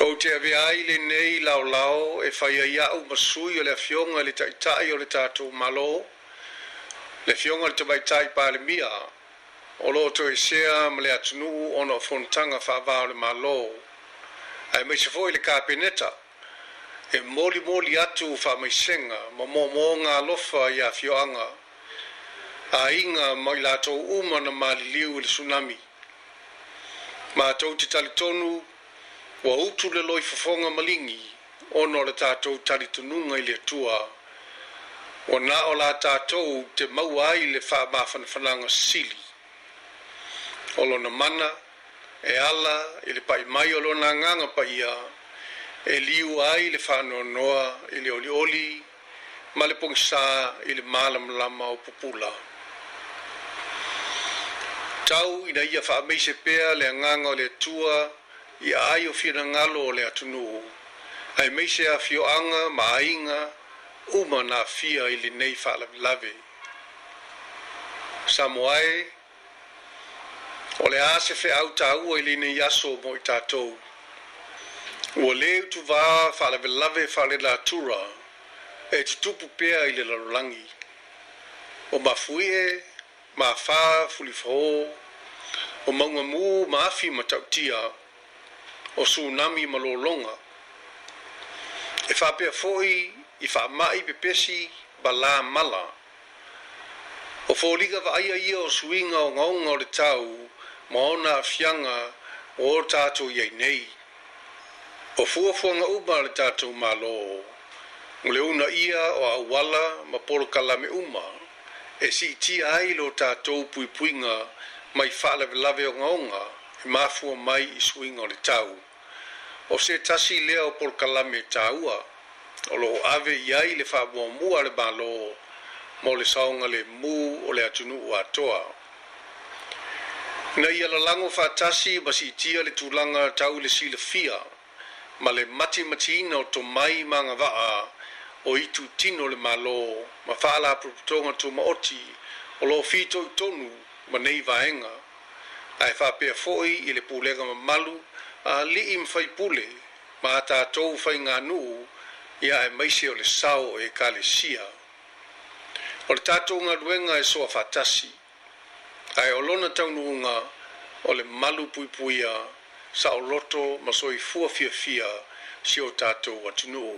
O te aveai lenei laolao e faiaia'u masui o le afioga i le taʻitaʻi o le tatu malo le afioga o le tamaitā i mia, o loo toesea ma le atunu ona o fonotaga faavā o le malo ae maise foʻi le kapeneta e molimoli atu faamaisega ma lofa galofa iā afioaga aiga ma i latou uma na maliliu i le sunami matou te talitonu ua utu le loi fofoga ma ligi ona o le tatou talitunuga i le atua ua na o la tatou te maua ai le fa amafanafanaga ssili o lona mana e ala i le pai mai o lona agaga paia e liua ai le fanoanoa i le olioli ma le pogisā i le malamalama o pupula tau ina ia fa'ameise pea le agaga o le atua ia ai o fianagalo o le atunuu aemeise afioaga ma aiga uma na afia i lenei fa'alavelave samoae o le ā se feʻau tāua i lenei aso mo i tatou ua lē utuvā fa'alavelave faalelatura e tutupu pea i le lalolagi o mafuie mafā fulifoō o maugamū ma afi ma taʻutia o tsunami malolonga. E fa pe foi i fa mai pe pesi bala mala. O fo liga va ia o swinga o ngong o le tau ma ona fianga o tato ye nei. O fua fuanga uma le tato ma lo. Ngule una ia o a wala ma polo kalame uma. E si ti ai lo tato pui puinga mai fa lave o ngonga i mafua mai i swing o le tau. O se tasi lea o por kalame taua, o lo ave i le whaamua mua le balo, mo le saonga le mu o le atunu o atoa. Na ia lalango whaatasi basi i tia le tūlanga tau le sila fia, ma le mati mati ina o to mai manga vaa, o itu tino le malo, ma whaala apurputonga tō maoti, o lo fito i tonu, ma nei vaenga. ae faapea foʻi i le pulega mamalu a ma faipule ma a tatou faiganuu ia e maise o le sao e ekalesia o le tatou galuega e soa fatasi ae o lona taunuuga o le malu puipuia saʻoloto ma soifua fiafia si o tatou atunuu